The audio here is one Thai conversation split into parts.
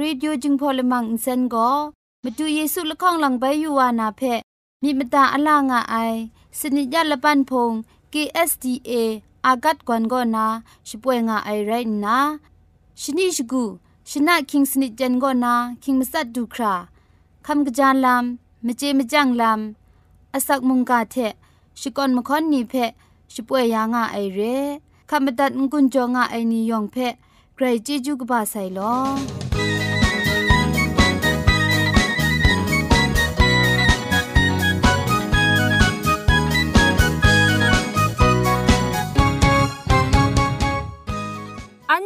รีดิโอจึงพอเลมังอินเซนก็มาดูเยซูละข้องหลังใบยูวานาเพมีมตาอลางอ้ายสนิยาละปันพง KSDA อากัดกวนก็นาช่วยงาไอไรนาชนิชกูชนะคิงสนิจันก็นาคิงมัสัดดูคราคำกระจานลำมมเจมจังลำอาศักมุงกาเทชิกอนมคอนนีเพชิปวยยางาไอเรคำบัดงุนจงาไอนิยองเพไกรจิจุกบาไซลอ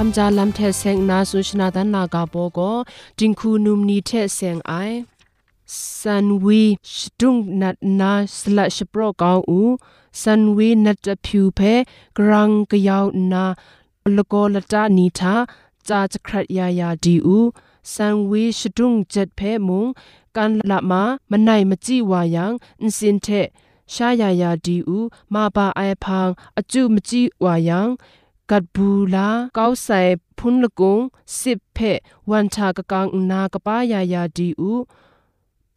คำจาลัมเทเซงนาสุชนาดันนากาโปโกจิงคูนุมนีเทเซงไอซันวีชดุงนัดนาสละชโปรกาวอูซันวีนัดพิวเพกรังกยาวนาลโกลตานีทาจาจครัดยายาดีอูซันวีชดุงเจ็ดเพมุงกันละมามันไหนมจีวายังอินสินเทชายายาดีอูมาบาไอพังอจูมจีวายัง กัดบูลาเก้าใส่พุนละกงสิบเพวันชากะกังนากะป้ายายาดีอู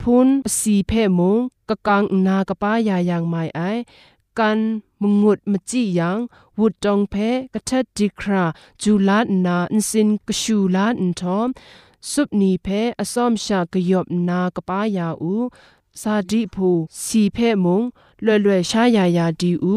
พุนสีเพมงกะกังนากะป้ายายางไม่ไอกันมุงุดมจิยังวุดจองเพกะทัดดีคราจูลานาอินสินกะชูลาอินทอมสุบนีเพอสอมชากะยบนากะป้ายาอูซาดิพูสีเพมงเล่เล่ชายายาดีอู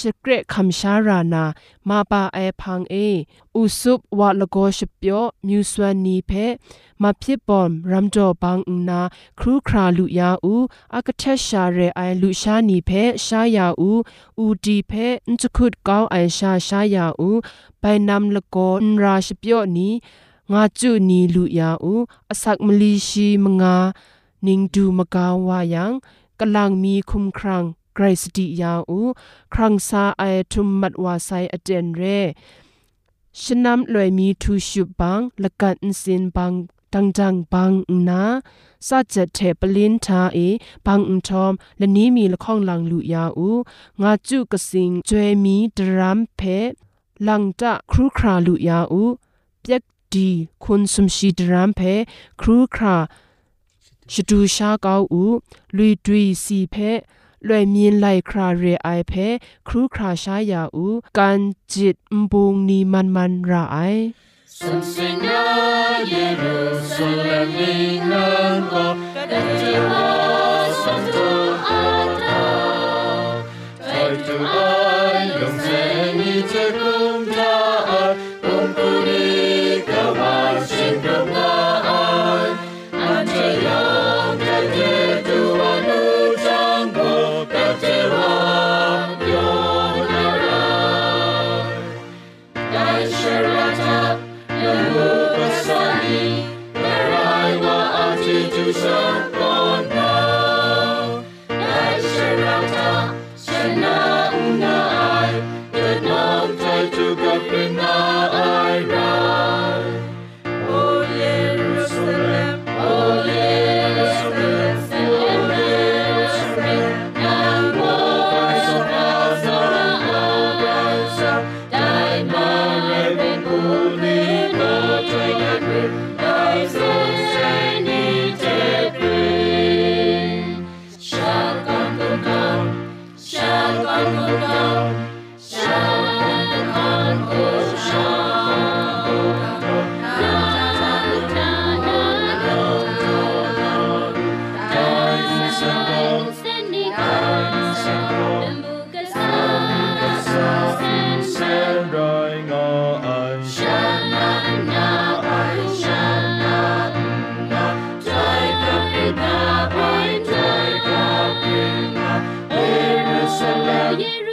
สเกรคำชารานามาปาไอพังเออุสุบวะลโกชเปียวมิวสวานีเพมาพิบอมรัมจอบังอุนาครูคราลุยาอูอากเทชาเรไอลุชานีเพชายาอูอูดีเพนจคุดกาวไอชาชายาอูไปนำละโกนราชเปียวนีงาจุนีลุยาอูอสักมลีชีมงานิงดูมกาวายังกลังมีคุมครัง ไกรสติยาอูครังซาไอทุมมัดวาไซอเจนเรชนำลอยมีทูชุบังละกันสินบังดังจังบังนาสัจเทปลินทาเอบังอุทอมและนี้มีละข้องลังลุยาอูงาจุกสิงจวยมีดรัมเพลังตะครูคราลุยาอูเปียกดีคุณสมชีดรัมเพครูคราชดูชาเกาอูลุยดุยสีเพ လွယ်မြင်လိုက်ခရာရေအိုင်ဖဲခရူခရာရှာယာဦးကန်ဂျစ်ဘုံနီမန်မန်ရာအိုင် Sumsinga Jerusalem inango Katiwa santo ata Taitu ay yung seni te Jerusalem,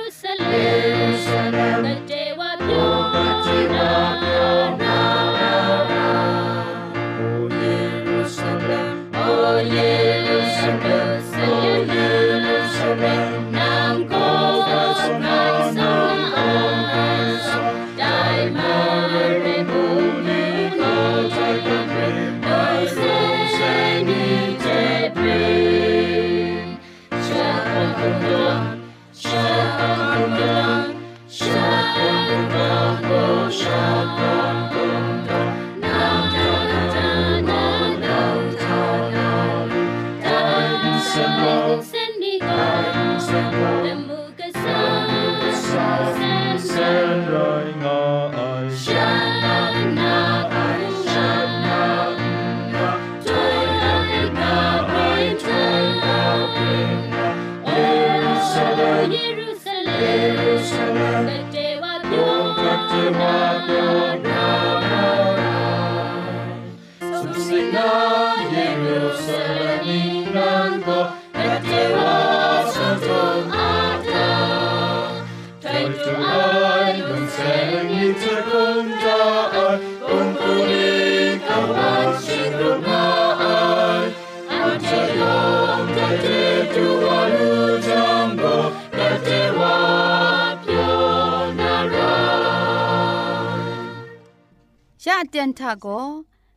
เตียนทาโก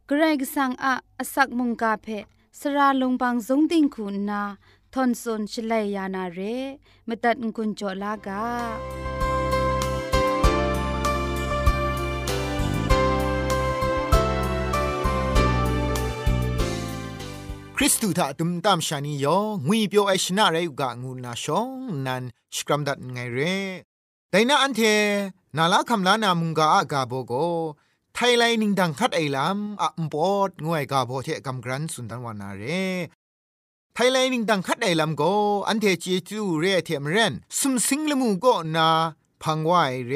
เกรกสังอะอสักมุงกาเพสระลงบางสงติงคุณนาทอนซนชลัยยานาเรมตัดกุญจลากาคริสตูถ้าตุมตามชานียองุยเปียวไอชนะไรกะงูนาชองนันสกรัมดัดไงเรแต่น่าอันเทนาลาคำลานามุงกาอากาโบโก ไทยไลนิงดังคัดไอลำอะมปอดงวยกาโบเทกำกรันสุนทันวานาเรไทยไลนิงดังคัดไอลำโกอันเทเจจูเรเทมเรนสุมสิงละมูโกนาพังวายเร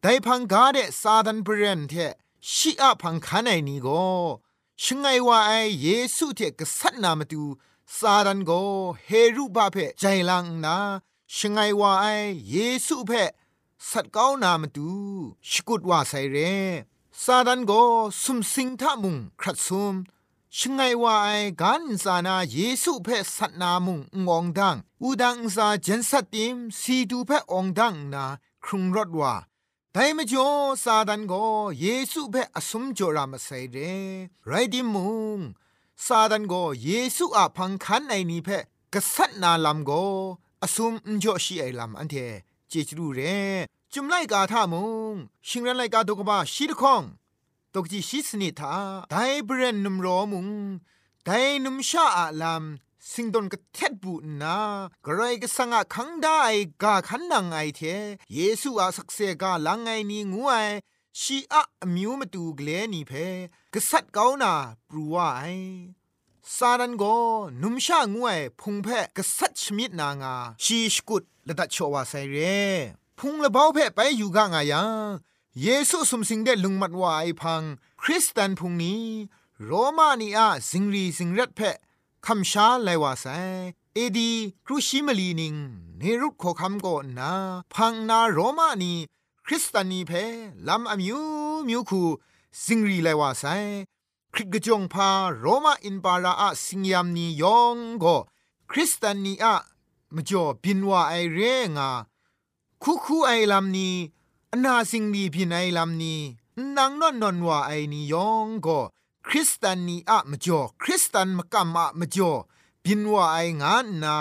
แต่พังกาเดซาดันเบรนเทชิอะพังคันไอนี้โกชงไงว่าไอเยซูเทกษัตนามตูซาดันโกเฮรุบาเพใจลังนาชงไงว่าไอเยซูเพสัตก้าวนามตูชกุดว่าไซเร ซาดันโกสุมสิงทามุงครัดซุมชงไงว่าไอกันซานาเยซูเพสัตนามุงงองดังอูดังซาเจนสัตติมสีดูเพองดังนาครุงรถว่าไดมจ่อซาดันโกเยซูเพ่อสมจอรามาไซเรไรดิมุงซาดันโกเยซูอาพังคันไอนี้เพ่กษัตนาลำโกอสมจอชีไอลำอันเทเจจรูเร จุมไลกาทามุงชิงรันไลกาตกบ้าชีดคองตกจีชิสนิทาไดเบรนนุมรอมุงไดนุมชาอาลามสิงดนกเท็ดบูนากรไรก็สังอาคังได้กาขันนังไอเทเยซูอาสักเซกาลังไงนีงูไอชีอะมิวมาตูเกลนีเพกษัตริย์เกานาปรูวไอซาดันโกนุมชางวยพุงเพกษัตริย์ชมิดนางาชีสกุดละดัชโชวาไซเร พุงละเบาเพไปอยู่กางายังเยซูสมสิงเดลุงมัดวาไอพัง คริสเตนพุงนี้ โรมานีอาสิงรีสิงรัดเพคำชาไลวาไซเอดีครูชิมลีนิงเนรุตโคคำโกนนา พังนาโรมานีคริสตานีเพลำอมิวมิวคูสิงรีไลวาไซคริกจงพาโรมาอินปาราอะสิงยามนียองโกคริสตานีอะมจ่อบินว่าไอเรงา คุคูไอลำนี้อนาสิงดีพินไอลำนี้นางนอนนอนว่าไอนียองก็คริสตันนีอะมจ่อคริสตันมกัมอะมจ่อบินว่าไองานนา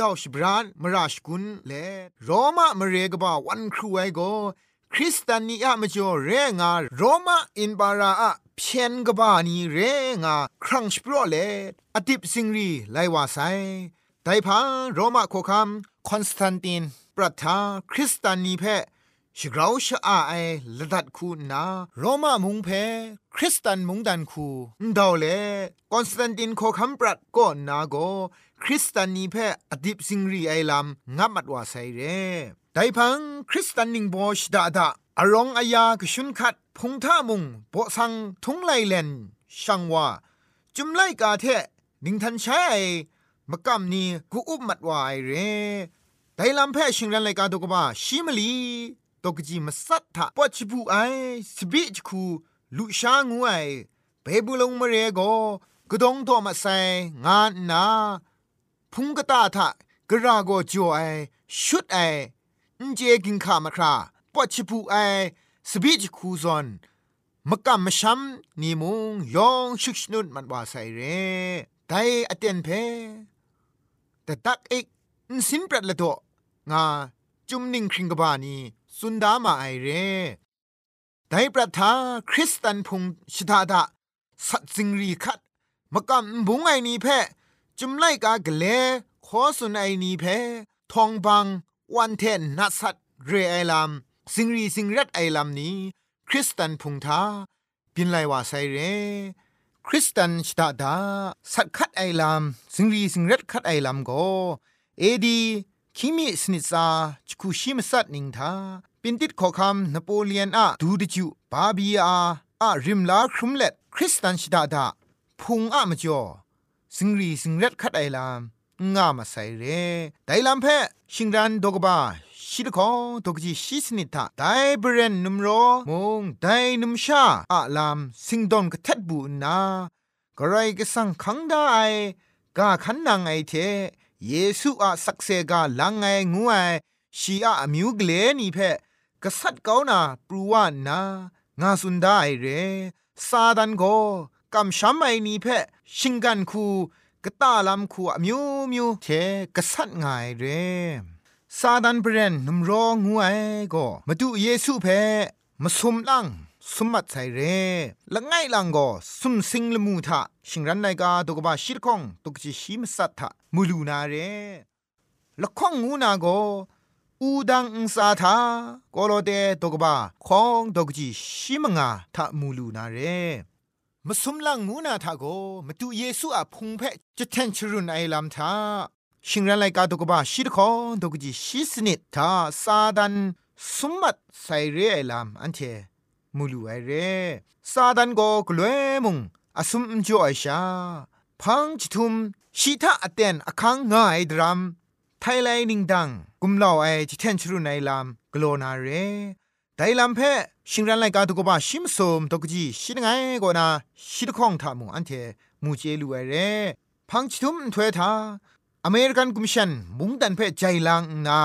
ดาวชบรานมราชกุนเลโรมามเรกบาวันครูไอโกคริสตันนีอะมจ่อเรงาโรมาอินบาราอะเพียนกบานีเรงาครั้งสปรอเลอดิบสิงรีไลวาไซไดพังโรมาโคคัมคอนสแตนติน ปรัทาคริสตานีเพชกราชอาไอละดัดคูนาโรมามุงเพคริสตันมุงดันคูดาวเลคอนสแตนตินโคคัมปรัดก็นาโกคริสตานีเพอดิบสิงรีไอลำงับมัดว่าไซเรไดพังคริสตันนิงบอชดาดาอารองอายากชุนคัดพงท่ามุงโปสังทุงไลเลนช่างว่าจุมไลกาเทนิงทันใช้มะกำนี้กูอุบมัดวายเร ไดลำแพ่ชิงรันไลกาตุกบ้าชิมลีตกจีมสัตถะปอชิบูไอสบิจคูลุชางูไอเปบุลงมเรโกกระดงโตมาใส่งานนาพุงกตาทะกระราโกจ่อไอชุดไออินเจกินขามาคราปอชิบูไอสบิจคูซอนมกำมชัมนีมุงยองชุกชนุนมันว่าใส่เรไดอเตนเพแต่ตักเอก สินปรัดละตัวงาจุมนิ่งคริงกบานีสุนดามาไอเร่ไดปรัทาคริสตันพงชดาดาสัตสิงรีคัดมากำบุงไอนีเพจุมไลกากเลขอสุนไอนีเพทองบังวันเทนนัสัตเรไอลามสิงรีสิงรัดไอลามนี้ คริสตันพงทาปินไลว่าไซเรคริสตันชดาดาสัตคัดไอลามสิงรีสิงรัดคัดไอลามโก เอดีคิมิสนิซาจคุชิมสัตนิงทาปินติดขอคำนโปเลียนอะดูดิจูบาบีอาอะริมลาครุมเล็ดคริสตันชิดาดาพุงอะมจ่อสิงรีสิงเรัดคัดไอลามงามาใส่เรไดลามเพชิงรันดกบาชิดคอตกจีชิสนิทาไดเบรนนุมโรมงไดนุมชาอะลามสิงดอนกะท็ดบูนากระไรก็สังคังได้กาขันนางไอเท เยซูอะสักเซกาลังไงงูไอชีอะมิวกเลนี่เพกษัตริย์เกานาปรูวานางาสุนได้เรซาดันโกกำช้ำไอนี่เพชิงกันคูกตาลำคูอมิวมิวเทกษัตริย์ไงเรซาดันเบรนนุมรองูไอก็มาดูเยซูเพมาสมลัง สมัดใส่เร่ละไงลังก็สุมสิงละมูทะชิงรันไนกาตกบาชิรคงตกจิชิมสัตทะมูลูนาเร่ละข้องงูนาก็อูดังอุสาทากโลเดตกบาคองตกจิชิมงาทะมูลูนาเร่มสมลังงูนาทาโกมาดูเยซูอะพุงเพจะแทนชรุนไอลำทาชิงรันไลกาตกบาชิรคงตกจิชิสนิททาซาดันสมัดใส่เร่ไอลำอันเท มูลูไอเร่ซาดันโกกลวยมุงอาสุมจ่อไอชา พังจิทุมชีทาอเตนอคังง่ายดรัมไทไลนิงดัง กุมลาวไอจิเทนชรุไนลามกลนาเรไดลัมเพชิงรันไลกาตุกบะชิมสมตกจีชิดไงกนาชิดข้องทามุอันเทมูเจลูไอเร่พังจิทุมถวยทาอเมริกันกุมชันมุงดันเพใจลังนา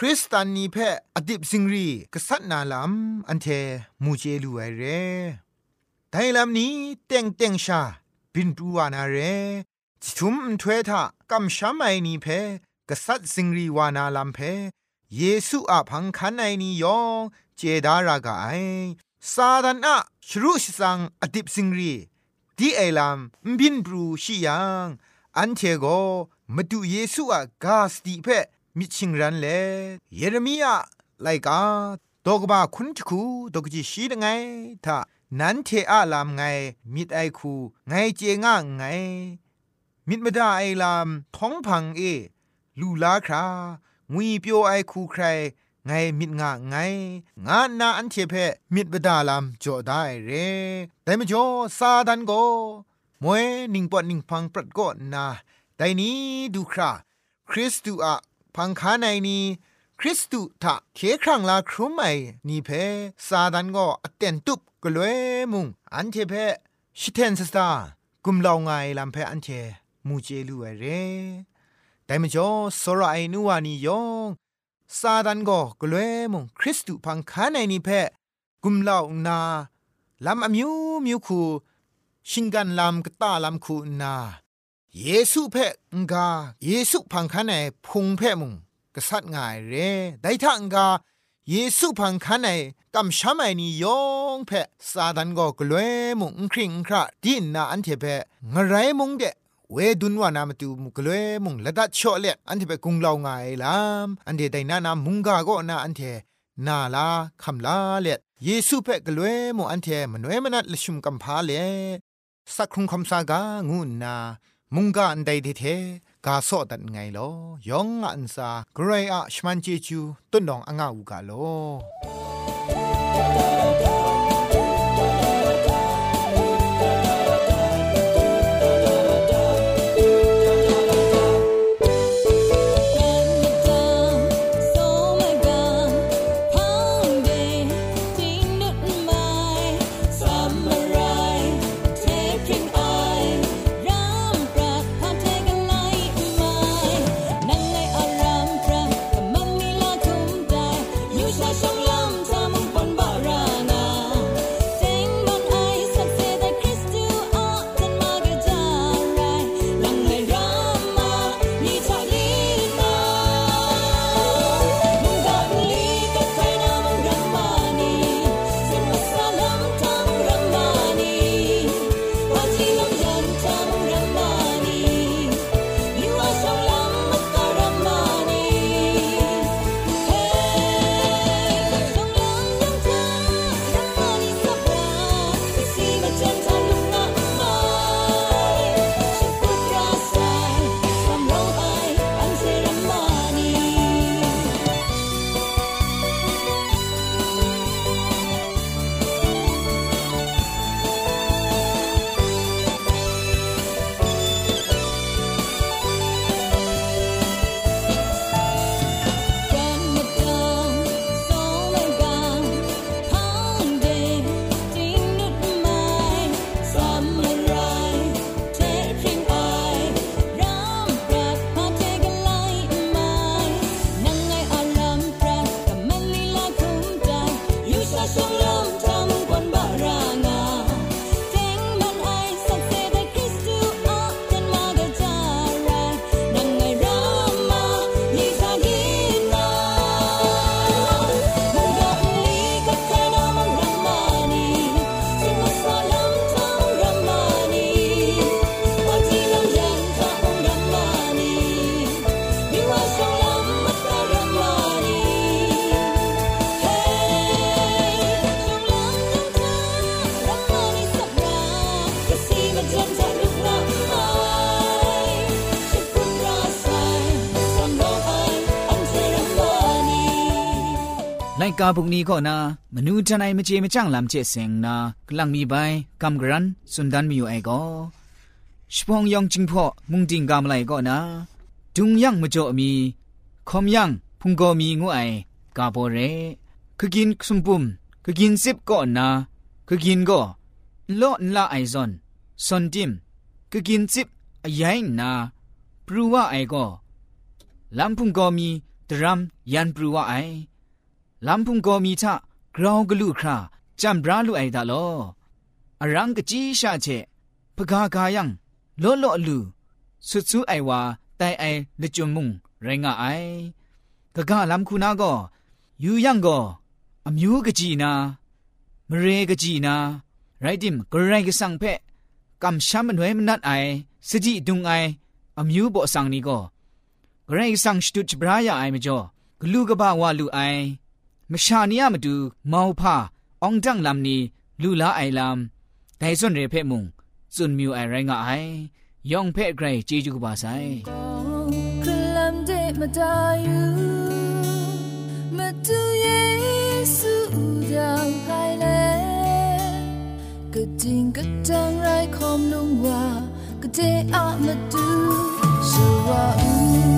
คริสตานีเพออดิบซิงรีกษัตนาลามอันเทมูเจลูไอเรไดลามนี้เต็งเต็งชาบินตูวานาเรจิทุมถวทากำช้ำไอนีเพกษัตซิงรีวานาลามเพเยซูอาพังคันไอนียองเจดารากาไอซาดานะชรุชสังอดิบซิงรีดีไอลามบินบรูชิยังอันเทโกมาดูเยซูอะกาสติเพ มิชิงรันเลเยเรมียะไลกาดอกบาคุณทคูดอกจิชีดไงถ้านันเทอะลามไงมิดไอคูไงเจง่าไง มิดมาดาไอลามท้องพังเอ ลูลาครางุยเปียวไอคูใคร ไงมิดงะไง งานาอันเทเพมิดบดาลามจ่อได้เร แต่มจ่อซาดันโกมวยนิงปอนิงพังปรัดก็นาแต่นี้ดูคราคริสตูอะ พังคาในนี้คริสตุทะเคครั้งลาครุมไอนี่เพซาดันก็อเตนตุบกลวยมุงอันเทเพชิเทนสตากุมลาวไงลำเพอันเทมูเจลูเอเรแต่มจ่อสระไอนัวนี่ยองซาดันก็กลวยมุงคริสตุพังคาในนี่เพกุมลาวนาลำอมิวมิวคูชิงกันลำกตาลำคูนา เยซูเพงกาเยซูพังคาในพุงเพมุงกษัตริย์ง่ายเร่ได้ทังกาเยซูพังคันไอกำช้ำไอนี่ยองเพซาดันก็กลัวมุงคริงคราดินนาอันเทเพงไรมุงเดเวดุนวานามตูมุกลวมุงละดัดชอเลอันเทเปกุงเลาไงลามอันเดไดนานามุงกาก็นาอันเทนาลาคำลาเลเยซูเปกลวยมุอันเทมนเวมนัดลชุมกัมพาเลสักครุงคำสากางูนา มุงกาอันใดเทกาโซดันไงลอยองอันซากรอะชมันเจจูต้นดองอ่างอูกาโล กาบุกนี้ก็นามนูทนายมเจมจังลำเจเสงนากลังมีใบกำกรันสุนดันมีอยู่ไอก็ชพองยองจิงพ่อมุงดิงกามไลก็นาดุงยังมจ่อมีคอมยังพุงก็มีงูไอกาโบเรคือกินสมบุมคือกินซิบก็นาคือกินก็โลนละไอซอนซอนดิมคือกินซิบอยัยนาปรูว่าไอก็ลำพุงก็มีดรัมยันปรูว่าไอ ลำพุงโกมีทะกราวกลูคราจำบราลูไอดาลออารังกจีชาเชพกากายังลอลอลูสุดซูไอวาไตไอละจุมุงไรงะไอกะกาลำคูนาก็อยู่ยังก็อมิวกจีนามเรกจีนาไรดิมกรไรกสังเพะกำช้ำมันไวมันนัดไอสจีดุงไออามิวบ่สังนี่ก็กรไรสังสตุจบรายาไอมจ่อกลูกบ่าวาลูไอ มชาเนียมาดูมาวพาองจังลำนี้ลูลาไอลำแต่ส่วนเรเพมุงส่วนมิวไอไรงไอยองเพไกรจีจูกบาไซคลำเดมาดายูมาดูเยซูดังไพเลก็จริงก็จังไรคอมลงว่าก็เจอามาดูชัวอู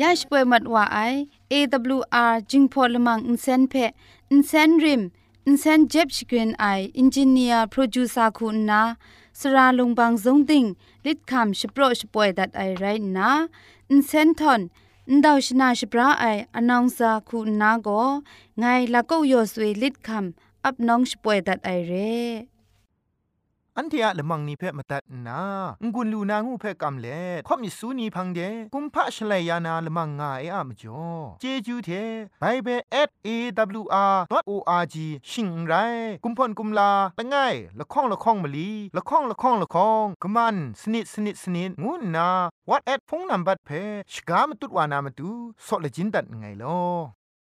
ยาชป่วยมัดว่าไอ AWR จิงพอลมังอินเซนเพอินเซนริมอินเซนเจ็บชกรีนไออินจิเนียร์โปรดิวซอร์คุณนาสราลงบางซงติงลิดคำชโปรชป่วยดัดไอไรนะอินเซนทอนอินดาวชนาชปราไออนองซาคุณนาโกไงละก็ยอสวยลิดคำอับน้องชป่วยดัดไอเร่ อันเทียละมังนิเพ่มาตัดนางุนลูนางูเพ่กำเล่ข่อมิสูนีพังเดกุมพะชเลยานาละมังงาเออะมจ่อเจจูเทไบเบิล @awr.org ชิงไรกุมพ่นกุมลาละง่ายละข้องละข้องมะลีละข้องละข้องละข้องกะมันสนิดสนิดสนิดงูนา what at พงนัมบัดเพชกามตุดวานามตุซอเลจินดัดไงลอ